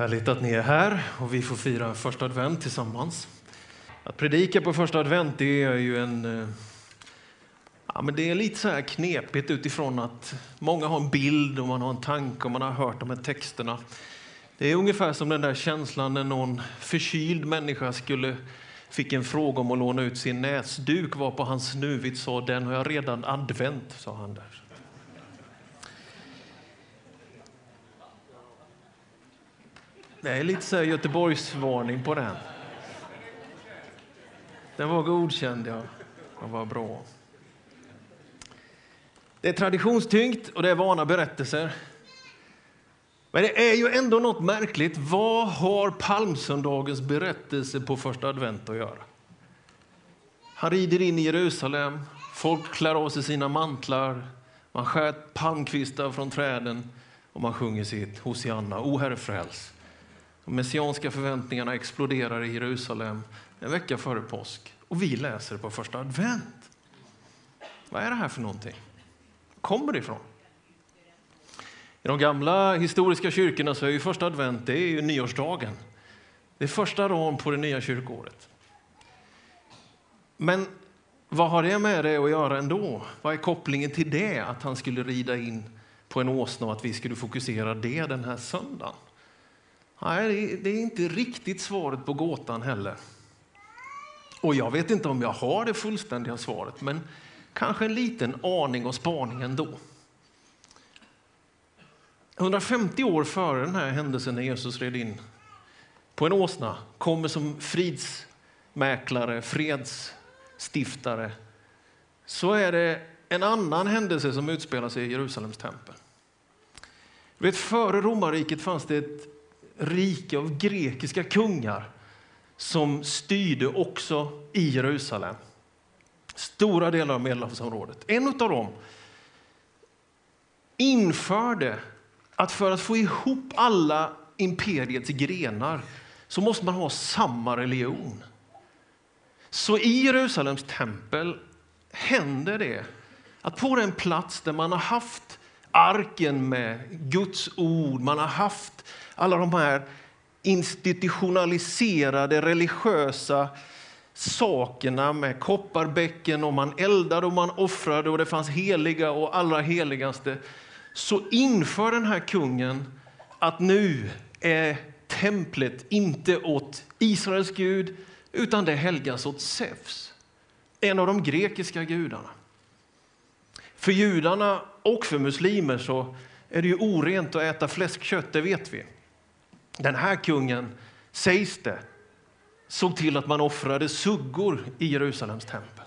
Härligt att ni är här och vi får fira första advent tillsammans. Att predika på första advent det är ju en... Eh, ja, men det är lite så här knepigt utifrån att många har en bild och man har en tanke och man har hört de här texterna. Det är ungefär som den där känslan när någon förkyld människa skulle fick en fråga om att låna ut sin näsduk var på hans sa den har jag redan advent” sa han där. Det är lite så Göteborgsvarning på den. Den var godkänd, ja. Den var bra. Det är traditionstyngt och det är vana berättelser. Men det är ju ändå något märkligt. Vad har palmsöndagens berättelse på första advent att göra? Han rider in i Jerusalem, folk klär av sig sina mantlar, man skär palmkvistar från träden och man sjunger sitt Hosianna, O Herre fräls. De messianska förväntningarna exploderar i Jerusalem en vecka före påsk och vi läser på första advent. Vad är det här för någonting? kommer det ifrån? I de gamla historiska kyrkorna så är ju första advent det är ju nyårsdagen. Det är första dagen på det nya kyrkåret. Men vad har det med det att göra ändå? Vad är kopplingen till det, att han skulle rida in på en åsna och att vi skulle fokusera det den här söndagen? Nej, det är inte riktigt svaret på gåtan heller. Och jag vet inte om jag har det fullständiga svaret, men kanske en liten aning och spaning ändå. 150 år före den här händelsen när Jesus red in på en åsna, kommer som fridsmäklare, fredsstiftare, så är det en annan händelse som utspelar sig i Jerusalems tempel. Du vet, före romarriket fanns det ett rike av grekiska kungar som styrde också i Jerusalem. Stora delar av Medelhavsområdet. En av dem införde att för att få ihop alla imperiets grenar så måste man ha samma religion. Så i Jerusalems tempel händer det att på den plats där man har haft arken med Guds ord, man har haft alla de här institutionaliserade religiösa sakerna med kopparbäcken och man eldade och man offrade och det fanns heliga och allra heligaste så inför den här kungen att nu är templet inte åt Israels gud utan det helgas åt Zeus, en av de grekiska gudarna. För judarna och för muslimer så är det ju orent att äta fläskkött, det vet vi. Den här kungen, sägs det, såg till att man offrade suggor i Jerusalems tempel.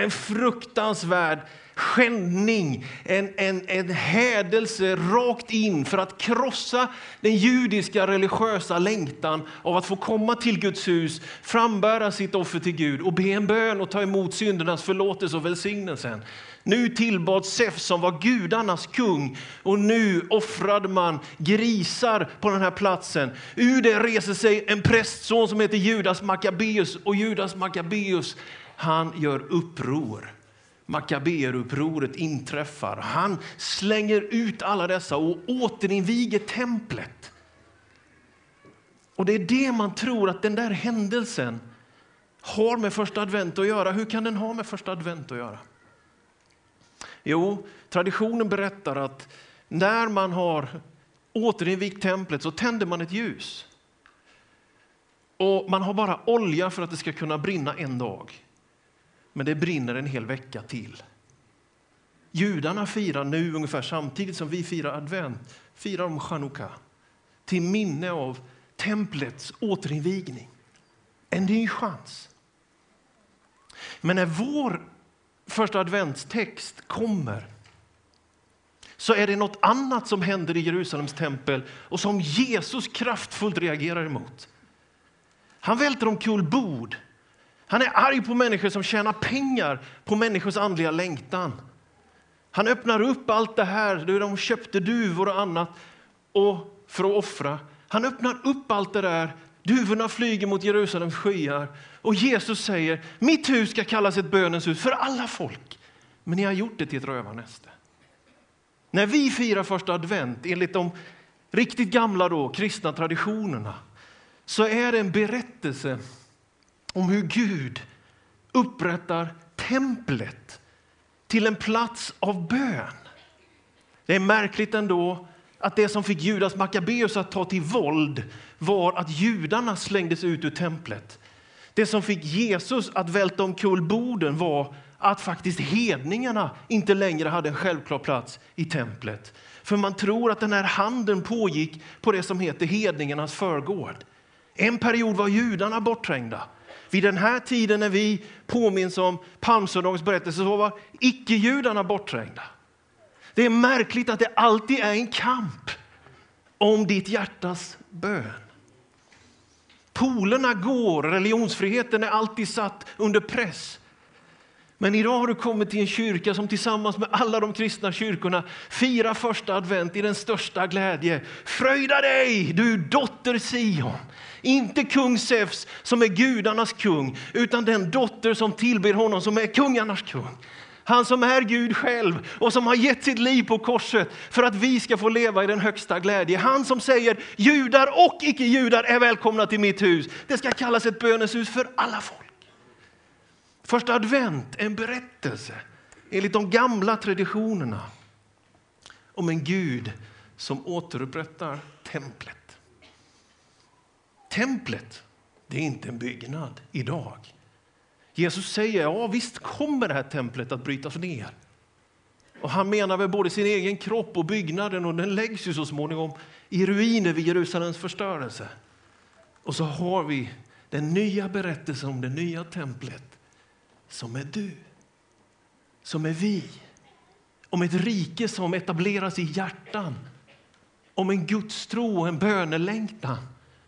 En fruktansvärd skändning, en, en, en hädelse rakt in för att krossa den judiska religiösa längtan av att få komma till Guds hus, frambära sitt offer till Gud och be en bön och ta emot syndernas förlåtelse och välsignelsen. Nu tillbad Zeus som var gudarnas kung och nu offrade man grisar på den här platsen. Ur det reser sig en prästson som heter Judas Maccabeus och Judas Maccabeus han gör uppror. Makaberupproret inträffar. Han slänger ut alla dessa och återinviger templet. Och det är det man tror att den där händelsen har med första advent att göra. Hur kan den ha med första advent att göra? Jo, traditionen berättar att när man har återinvigt templet så tänder man ett ljus. Och Man har bara olja för att det ska kunna brinna en dag. Men det brinner en hel vecka till. Judarna firar nu ungefär samtidigt som vi firar advent, firar de chanukka till minne av templets återinvigning. En ny chans. Men när vår första adventstext kommer så är det något annat som händer i Jerusalems tempel och som Jesus kraftfullt reagerar emot. Han välter omkull bord. Han är arg på människor som tjänar pengar på människors andliga längtan. Han öppnar upp allt det här, de köpte duvor och annat och för att offra. Han öppnar upp allt det där. Duvorna flyger mot Jerusalems skyar och Jesus säger mitt hus ska kallas ett bönens hus för alla folk. Men ni har gjort det till ett rövarnäste. När vi firar första advent enligt de riktigt gamla då, kristna traditionerna så är det en berättelse om hur Gud upprättar templet till en plats av bön. Det är märkligt ändå att det som fick Judas Maccabeus att ta till våld var att judarna slängdes ut ur templet. Det som fick Jesus att välta omkull borden var att faktiskt hedningarna inte längre hade en självklar plats i templet. För man tror att den här handeln pågick på det som heter hedningarnas förgård. En period var judarna bortträngda. Vid den här tiden när vi påminns om palmsöndagens berättelse så var icke-judarna bortträngda. Det är märkligt att det alltid är en kamp om ditt hjärtas bön. Polerna går, religionsfriheten är alltid satt under press. Men idag har du kommit till en kyrka som tillsammans med alla de kristna kyrkorna firar första advent i den största glädje. Fröjda dig, du dotter Sion! Inte kung Zeus som är gudarnas kung, utan den dotter som tillber honom som är kungarnas kung. Han som är Gud själv och som har gett sitt liv på korset för att vi ska få leva i den högsta glädje. Han som säger judar och icke-judar är välkomna till mitt hus. Det ska kallas ett böneshus för alla folk. Första advent är en berättelse enligt de gamla traditionerna om en Gud som återupprättar templet. Templet, det är inte en byggnad idag. Jesus säger, ja visst kommer det här templet att brytas ner. Och han menar väl både sin egen kropp och byggnaden och den läggs ju så småningom i ruiner vid Jerusalems förstörelse. Och så har vi den nya berättelsen om det nya templet som är du, som är vi. Om ett rike som etableras i hjärtan, om en gudstro och en bönelängtan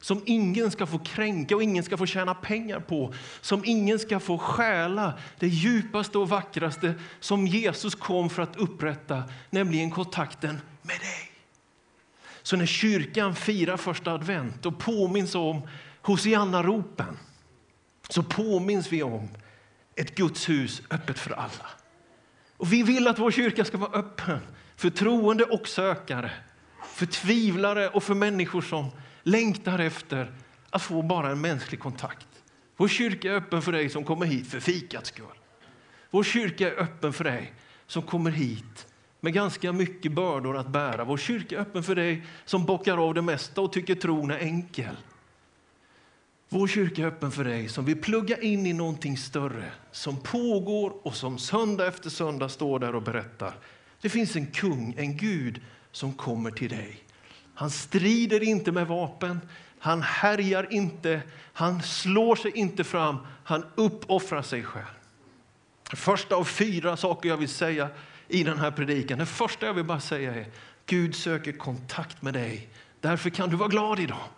som ingen ska få kränka och ingen ska få tjäna pengar på, som ingen ska få stjäla det djupaste och vackraste som Jesus kom för att upprätta, nämligen kontakten med dig. Så när kyrkan firar första advent och påminns om Hosianna-ropen så påminns vi om ett Guds hus öppet för alla. Och vi vill att vår kyrka ska vara öppen för troende och sökare, för tvivlare och för människor som längtar efter att få bara en mänsklig kontakt. Vår kyrka är öppen för dig som kommer hit för fikats skull. Vår kyrka är öppen för dig som kommer hit med ganska mycket bördor att bära. Vår kyrka är öppen för dig som bockar av det mesta och tycker tron är enkel. Vår kyrka är öppen för dig som vill plugga in i någonting större som pågår och som söndag efter söndag står där och berättar. Det finns en kung, en Gud som kommer till dig. Han strider inte med vapen, han härjar inte, han slår sig inte fram, han uppoffrar sig själv. Det första av fyra saker jag vill säga i den här predikan. Det första jag vill bara säga är Gud söker kontakt med dig. Därför kan du vara glad idag.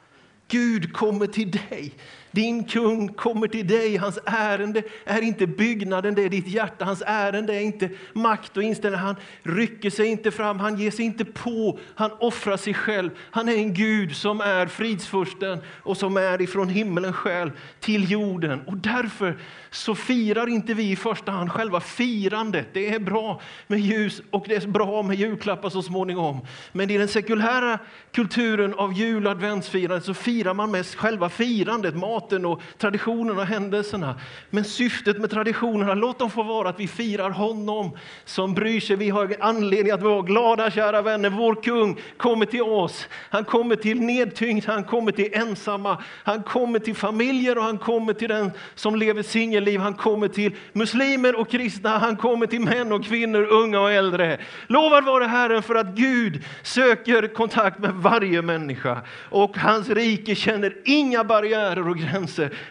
Gud kommer till dig. Din kung kommer till dig. Hans ärende är inte byggnaden, det är ditt hjärta. Hans ärende är inte makt och inställning. Han rycker sig inte fram, han ger sig inte på, han offrar sig själv. Han är en Gud som är fridsfursten och som är ifrån himmelen själv till jorden. Och därför så firar inte vi i första hand själva firandet. Det är bra med ljus och det är bra med julklappar så småningom. Men i den sekulära kulturen av jul och adventsfirande så firar man mest själva firandet, maten och traditionerna och händelserna. Men syftet med traditionerna, låt dem få vara att vi firar honom som bryr sig. Vi har anledning att vara glada, kära vänner. Vår kung kommer till oss. Han kommer till nedtyngd, han kommer till ensamma, han kommer till familjer och han kommer till den som lever singelliv. Han kommer till muslimer och kristna, han kommer till män och kvinnor, unga och äldre. Lovad vare Herren för att Gud söker kontakt med varje människa och hans rike känner inga barriärer och gränser.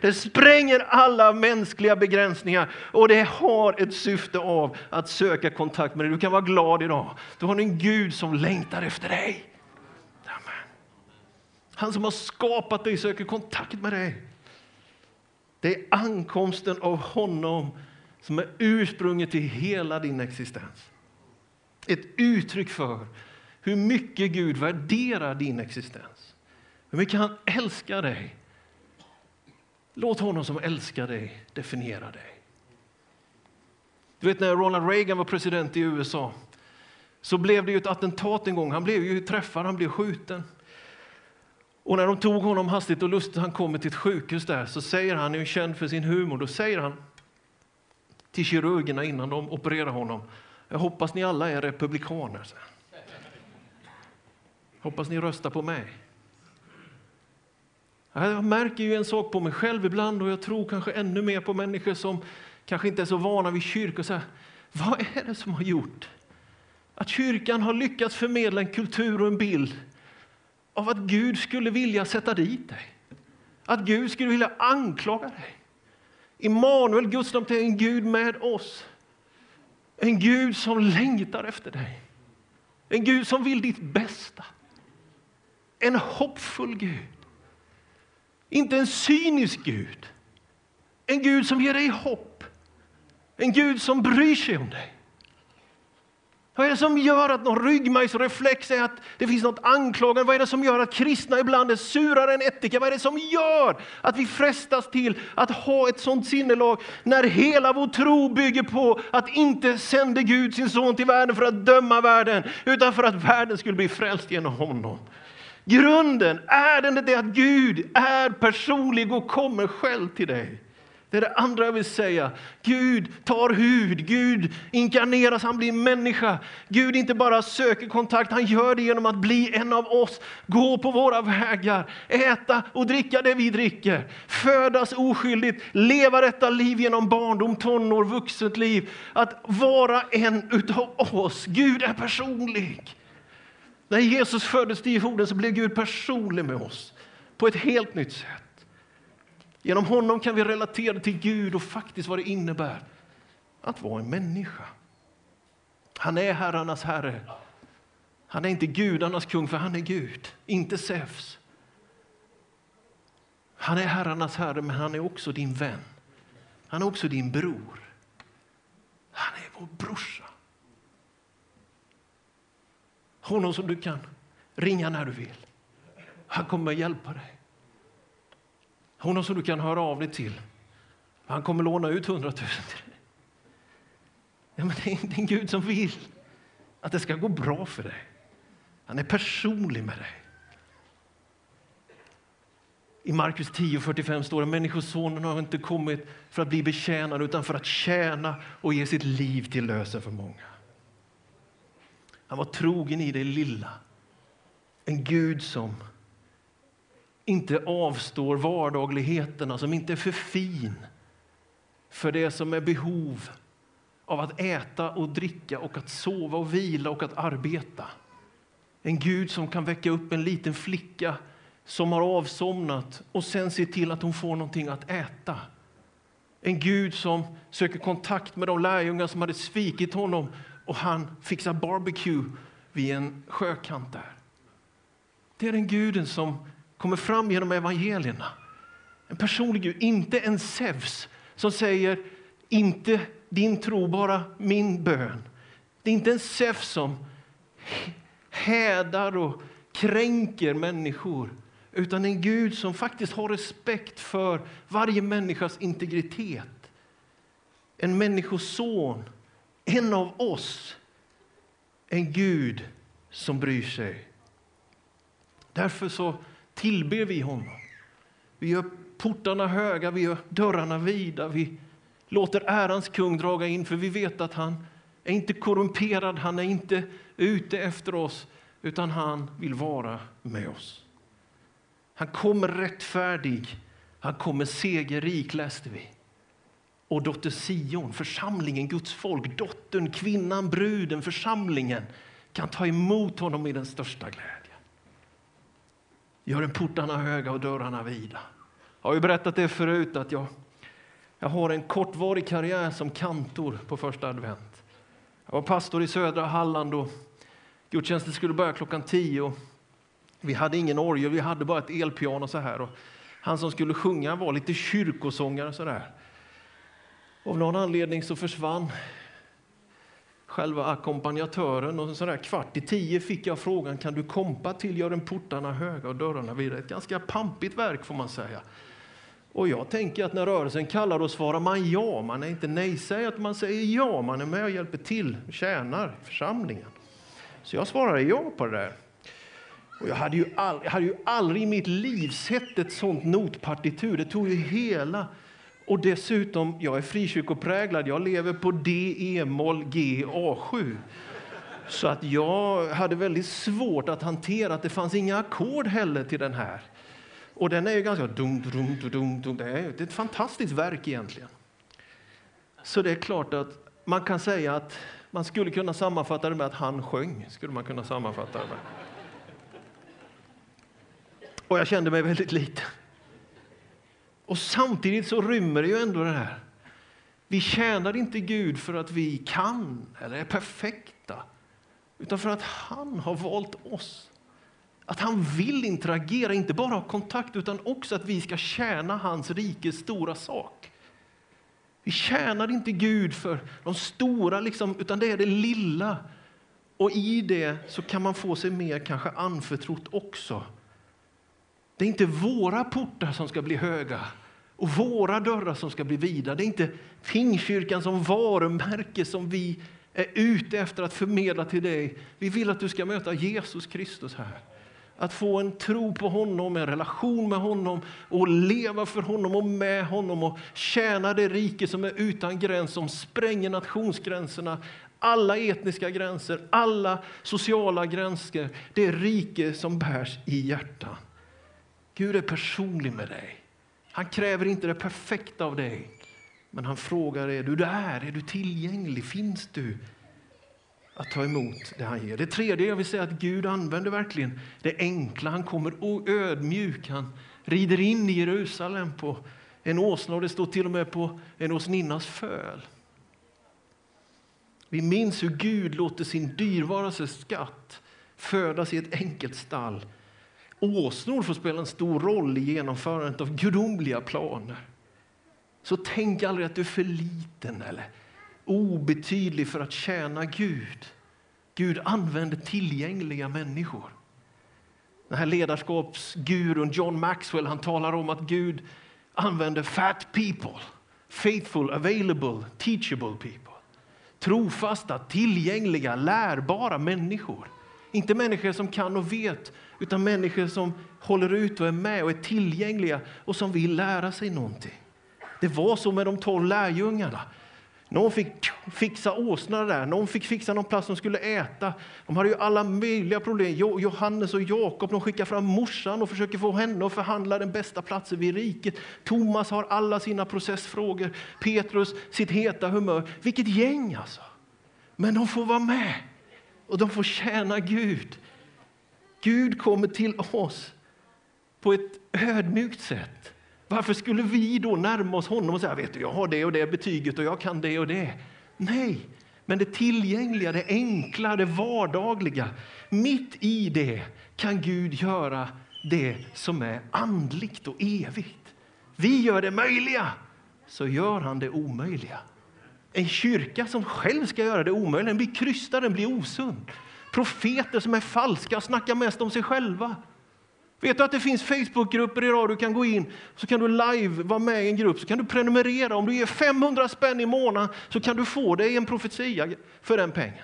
Det spränger alla mänskliga begränsningar och det har ett syfte av att söka kontakt med dig. Du kan vara glad idag. Du har en Gud som längtar efter dig. Amen. Han som har skapat dig söker kontakt med dig. Det är ankomsten av honom som är ursprunget till hela din existens. Ett uttryck för hur mycket Gud värderar din existens. Hur mycket han älskar dig. Låt honom som älskar dig definiera dig. Du vet när Ronald Reagan var president i USA så blev det ju ett attentat en gång. Han blev ju träffad, han blev skjuten. Och när de tog honom hastigt och lustigt, han kommer till ett sjukhus där, så säger han, han är ju känd för sin humor, då säger han till kirurgerna innan de opererar honom, jag hoppas ni alla är republikaner. Hoppas ni röstar på mig. Jag märker ju en sak på mig själv ibland och jag tror kanske ännu mer på människor som kanske inte är så vana vid kyrka. Så här, vad är det som har gjort att kyrkan har lyckats förmedla en kultur och en bild av att Gud skulle vilja sätta dit dig? Att Gud skulle vilja anklaga dig? Immanuel, Guds namn, är en Gud med oss. En Gud som längtar efter dig. En Gud som vill ditt bästa. En hoppfull Gud. Inte en cynisk Gud. En Gud som ger dig hopp. En Gud som bryr sig om dig. Vad är det som gör att någon ryggmärgsreflex är att det finns något anklagande? Vad är det som gör att kristna ibland är surare än ättika? Vad är det som gör att vi frestas till att ha ett sånt sinnelag när hela vår tro bygger på att inte sände Gud sin son till världen för att döma världen, utan för att världen skulle bli frälst genom honom? Grunden, är att Gud är personlig och kommer själv till dig? Det är det andra jag vill säga. Gud tar hud, Gud inkarneras, han blir människa. Gud inte bara söker kontakt, han gör det genom att bli en av oss. Gå på våra vägar, äta och dricka det vi dricker. Födas oskyldigt, leva detta liv genom barndom, tonår, vuxet liv. Att vara en utav oss. Gud är personlig. När Jesus föddes till jorden så blev Gud personlig med oss på ett helt nytt sätt. Genom honom kan vi relatera till Gud och faktiskt vad det innebär att vara en människa. Han är herrarnas herre. Han är inte gudarnas kung, för han är Gud, inte Zeus. Han är herrarnas herre, men han är också din vän. Han är också din bror. Han är vår brorsa. Honom som du kan ringa när du vill. Han kommer att hjälpa dig. Honom som du kan höra av dig till. Han kommer låna ut hundratusen till dig. Ja, men det är en Gud som vill att det ska gå bra för dig. Han är personlig med dig. I Markus 10.45 står det Människosonen har inte kommit för att bli betjänad utan för att tjäna och ge sitt liv till lösen för många. Han var trogen i det lilla. En Gud som inte avstår vardagligheterna, som inte är för fin för det som är behov av att äta och dricka och att sova och vila och att arbeta. En Gud som kan väcka upp en liten flicka som har avsomnat och sen se till att hon får någonting att äta. En Gud som söker kontakt med de lärjungar som hade svikit honom och han fixar barbecue vid en sjökant där. Det är den guden som kommer fram genom evangelierna. En personlig Gud, inte en Zeus som säger inte din tro, bara min bön. Det är inte en Zeus som hädar och kränker människor utan en Gud som faktiskt har respekt för varje människas integritet. En människoson en av oss, en Gud som bryr sig. Därför så tillber vi honom. Vi gör portarna höga, vi gör dörrarna vida. Vi låter ärans kung draga in, för vi vet att han är inte korrumperad, han är inte ute efter oss, utan han vill vara med oss. Han kommer rättfärdig, han kommer segerrik, läste vi och dotter Sion, församlingen, Guds folk, dottern, kvinnan, bruden, församlingen kan ta emot honom i den största glädje. Gör en portarna höga och dörrarna vida. Jag har ju berättat det förut att jag, jag har en kortvarig karriär som kantor på första advent. Jag var pastor i södra Halland och gudstjänsten skulle börja klockan tio. Vi hade ingen orgel, vi hade bara ett elpiano så här. Och han som skulle sjunga var lite kyrkosångare så där. Av någon anledning så försvann själva ackompanjatören och sådär kvart i tio fick jag frågan kan du kompa till Gör en portarna höga och dörrarna vida. Ett ganska pampigt verk får man säga. Och jag tänker att när rörelsen kallar då svarar man ja. Man är inte nej-sägare, man säger ja. Man är med och hjälper till, tjänar församlingen. Så jag svarade ja på det där. Och jag, hade ju all, jag hade ju aldrig i mitt liv sett ett sånt notpartitur. Det tog ju hela... Och dessutom, jag är frikyrkopräglad. Jag lever på D, E-moll, G, A7. Så att jag hade väldigt svårt att hantera att det fanns inga ackord heller till den här. Och den är ju ganska dum, dum, dum, dum. Det är ett fantastiskt verk egentligen. Så det är klart att man kan säga att man skulle kunna sammanfatta det med att han sjöng. Skulle man kunna sammanfatta det med. Och jag kände mig väldigt liten. Och samtidigt så rymmer det ju ändå det här. Vi tjänar inte Gud för att vi kan eller är perfekta, utan för att han har valt oss. Att han vill interagera, inte bara ha kontakt, utan också att vi ska tjäna hans rikes stora sak. Vi tjänar inte Gud för de stora, liksom, utan det är det lilla. Och i det så kan man få sig mer kanske anförtrott också. Det är inte våra portar som ska bli höga och våra dörrar som ska bli vida. Det är inte Pingkyrkan som varumärke som vi är ute efter att förmedla till dig. Vi vill att du ska möta Jesus Kristus här. Att få en tro på honom, en relation med honom och leva för honom och med honom och tjäna det rike som är utan gräns, som spränger nationsgränserna, alla etniska gränser, alla sociala gränser. Det rike som bärs i hjärtan. Gud är personlig med dig. Han kräver inte det perfekta av dig. Men han frågar, är du där? Är du tillgänglig? Finns du? Att ta emot det han ger. Det tredje jag vill säga att Gud använder verkligen det enkla. Han kommer ödmjuk. Han rider in i Jerusalem på en åsna och det står till och med på en åsninnas föl. Vi minns hur Gud låter sin dyrbaraste skatt födas i ett enkelt stall Åsnor får spela en stor roll i genomförandet av gudomliga planer. Så tänk aldrig att du är för liten eller obetydlig för att tjäna Gud. Gud använder tillgängliga människor. Den här ledarskapsgurun John Maxwell han talar om att Gud använder fat people, faithful, available, teachable people. Trofasta, tillgängliga, lärbara människor. Inte människor som kan och vet, utan människor som håller ut och är med och är tillgängliga och som vill lära sig någonting. Det var så med de tolv lärjungarna. Någon fick fixa åsnorna där, någon fick fixa någon plats de skulle äta. De hade ju alla möjliga problem. Johannes och Jakob de skickar fram morsan och försöker få henne att förhandla den bästa platsen vid riket. Thomas har alla sina processfrågor, Petrus sitt heta humör. Vilket gäng alltså! Men de får vara med och de får tjäna Gud. Gud kommer till oss på ett ödmjukt sätt. Varför skulle vi då närma oss honom och säga vet du, jag har det och det betyget och jag kan det och det? Nej, men det tillgängliga, det enkla, det vardagliga. Mitt i det kan Gud göra det som är andligt och evigt. Vi gör det möjliga, så gör han det omöjliga. En kyrka som själv ska göra det omöjliga, den blir krystad, den blir osund. Profeter som är falska och snackar mest om sig själva. Vet du att det finns Facebookgrupper idag? Du kan gå in så kan du live vara med i en grupp, så kan du prenumerera. Om du ger 500 spänn i månaden så kan du få dig en profetia för den pengen.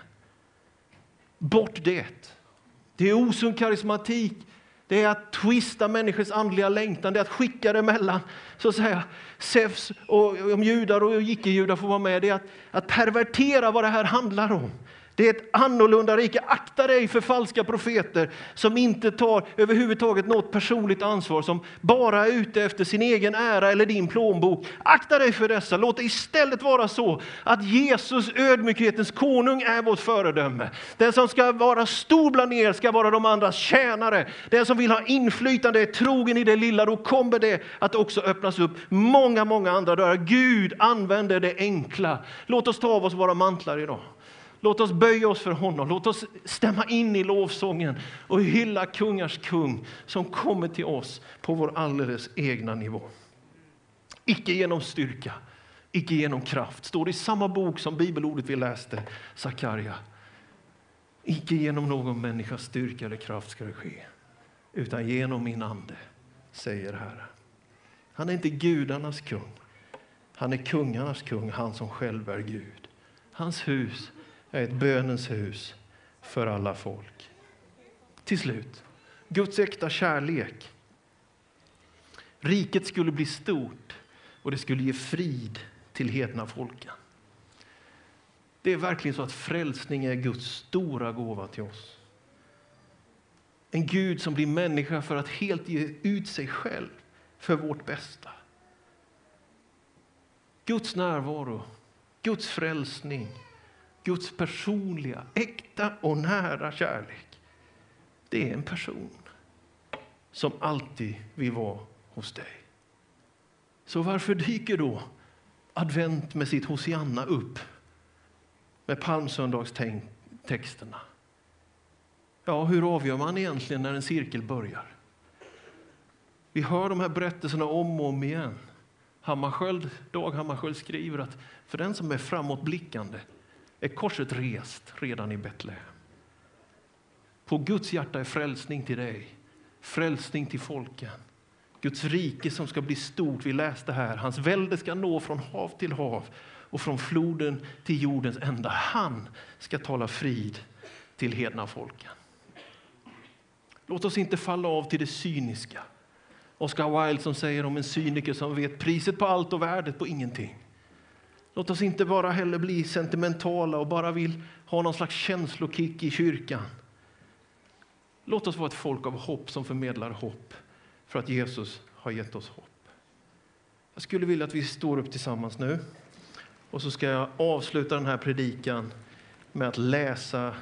Bort det. Det är osund karismatik. Det är att twista människors andliga längtan, det är att skicka det mellan så att säga, Zeus och om judar och icke-judar får vara med. Det är att, att pervertera vad det här handlar om. Det är ett annorlunda rike. Akta dig för falska profeter som inte tar överhuvudtaget något personligt ansvar, som bara är ute efter sin egen ära eller din plånbok. Akta dig för dessa. Låt det istället vara så att Jesus, ödmjukhetens konung, är vårt föredöme. Den som ska vara stor bland er ska vara de andras tjänare. Den som vill ha inflytande är trogen i det lilla. Då kommer det att också öppnas upp många, många andra dörrar. Gud använder det enkla. Låt oss ta av oss våra mantlar idag. Låt oss böja oss för honom. Låt oss stämma in i lovsången och hylla kungars kung som kommer till oss på vår alldeles egna nivå. Icke genom styrka, icke genom kraft. Står det i samma bok som bibelordet vi läste, Sakarja. Icke genom någon människas styrka eller kraft ska det ske, utan genom min ande, säger Herren. Han är inte gudarnas kung. Han är kungarnas kung, han som själv är Gud. Hans hus är ett bönens hus för alla folk. Till slut, Guds äkta kärlek. Riket skulle bli stort och det skulle ge frid till hedna folken. Det är verkligen så att frälsning är Guds stora gåva till oss. En Gud som blir människa för att helt ge ut sig själv för vårt bästa. Guds närvaro, Guds frälsning, Guds personliga, äkta och nära kärlek. Det är en person som alltid vill vara hos dig. Så varför dyker då advent med sitt Hosianna upp med palmsöndagstexterna? Ja, hur avgör man egentligen när en cirkel börjar? Vi hör de här berättelserna om och om igen. Hammarskjöld, Dag Hammarskjöld skriver att för den som är framåtblickande är korset rest redan i Betlehem. På Guds hjärta är frälsning till dig, frälsning till folken. Guds rike som ska bli stort. Vi läste här. Hans välde ska nå från hav till hav och från floden till jordens ända. Han ska tala frid till hedna folken. Låt oss inte falla av till det cyniska. Oscar Wilde som säger om en cyniker som vet priset på allt och värdet på ingenting. Låt oss inte bara heller bli sentimentala och bara vill ha någon slags känslokick i kyrkan. Låt oss vara ett folk av hopp som förmedlar hopp för att Jesus har gett oss hopp. Jag skulle vilja att vi står upp tillsammans nu och så ska jag avsluta den här predikan med att läsa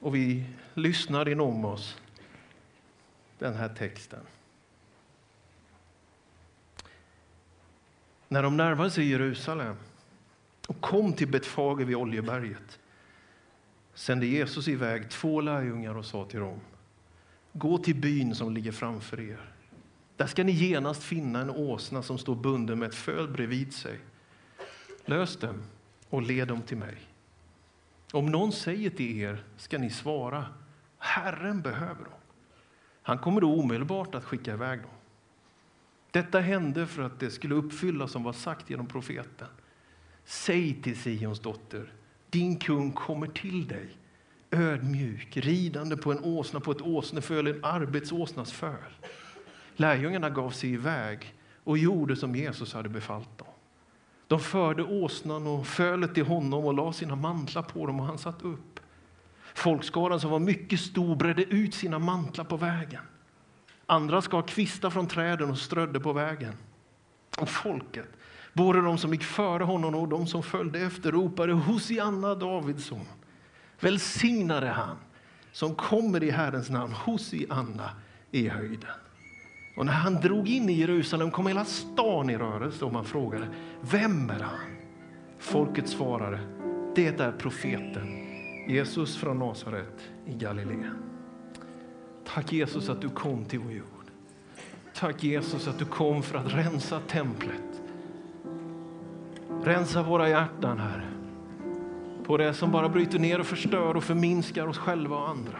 och vi lyssnar inom oss den här texten. När de närmade sig Jerusalem och kom till Betfage vid Oljeberget sände Jesus iväg två lärjungar och sa till dem Gå till byn som ligger framför er. Där ska ni genast finna en åsna som står bunden med ett föl bredvid sig. Lös dem och led dem till mig. Om någon säger till er ska ni svara Herren behöver dem. Han kommer då omedelbart att skicka iväg dem. Detta hände för att det skulle uppfyllas som var sagt genom profeten. Säg till Sions dotter, din kung kommer till dig, ödmjuk, ridande på en åsna, på ett åsneföl, en arbetsåsnas föl. Lärjungarna gav sig iväg och gjorde som Jesus hade befallt dem. De förde åsnan och fölet till honom och la sina mantlar på dem och han satt upp. Folkskaran som var mycket stor bredde ut sina mantlar på vägen. Andra skar kvistar från träden och strödde på vägen. Och folket, både de som gick före honom och de som följde efter, ropade Hosianna, Davids son. Välsignade han som kommer i Herrens namn, Hosianna i höjden. Och när han drog in i Jerusalem kom hela stan i rörelse och man frågade, vem är han? Folket svarade, det är profeten Jesus från Nasaret i Galileen. Tack Jesus att du kom till vår jord. Tack Jesus att du kom för att rensa templet. Rensa våra hjärtan, här. På det som bara bryter ner och förstör och förminskar oss själva och andra.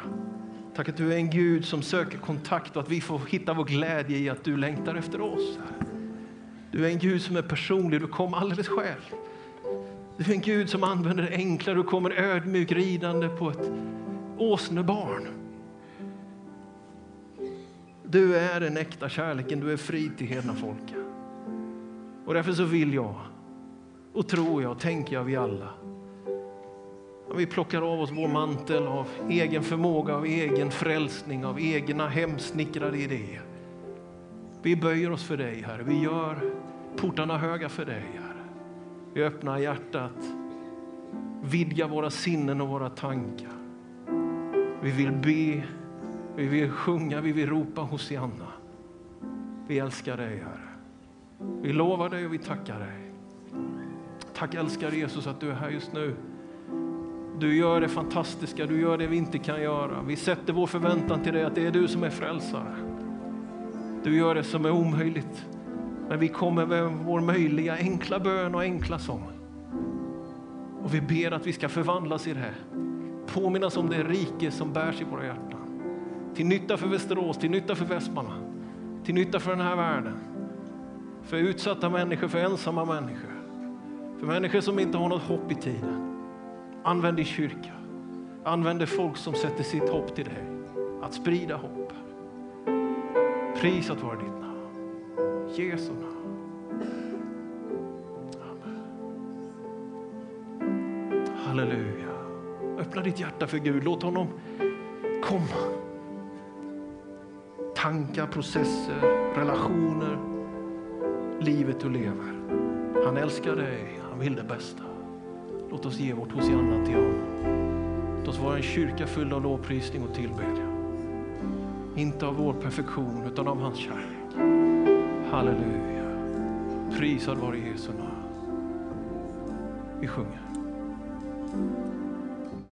Tack att du är en Gud som söker kontakt och att vi får hitta vår glädje i att du längtar efter oss. Du är en Gud som är personlig, du kom alldeles själv. Du är en Gud som använder det enkla, du kommer ödmjuk ridande på ett åsnebarn. Du är den äkta kärleken, du är fri till hedna folket. Och därför så vill jag, och tror jag, tänker jag vi alla, vi plockar av oss vår mantel av egen förmåga, av egen frälsning, av egna hemsnickrade idéer. Vi böjer oss för dig, Herre. Vi gör portarna höga för dig, Herre. Vi öppnar hjärtat, vidgar våra sinnen och våra tankar. Vi vill be, vi vill sjunga, vi vill ropa Hosianna. Vi älskar dig, Herre. Vi lovar dig och vi tackar dig. Tack älskar Jesus att du är här just nu. Du gör det fantastiska, du gör det vi inte kan göra. Vi sätter vår förväntan till dig att det är du som är frälsare. Du gör det som är omöjligt. Men vi kommer med vår möjliga enkla bön och enkla sång. Och vi ber att vi ska förvandlas i det. Påminnas om det rike som bärs i våra hjärtan. Till nytta för Västerås, till nytta för Västmanland, till nytta för den här världen. För utsatta människor, för ensamma människor. För människor som inte har något hopp i tiden. Använd din kyrka. Använd det folk som sätter sitt hopp till dig. Att sprida hopp. Prisat vare ditt namn. Jesu namn. Amen. Halleluja. Öppna ditt hjärta för Gud. Låt honom komma. Tankar, processer, relationer, livet du lever. Han älskar dig, han vill det bästa. Låt oss ge vårt Hosianna till honom. Låt oss vara en kyrka full av lovprisning och tillbedjan. Inte av vår perfektion, utan av hans kärlek. Halleluja. Prisad vare Jesu namn. Vi sjunger.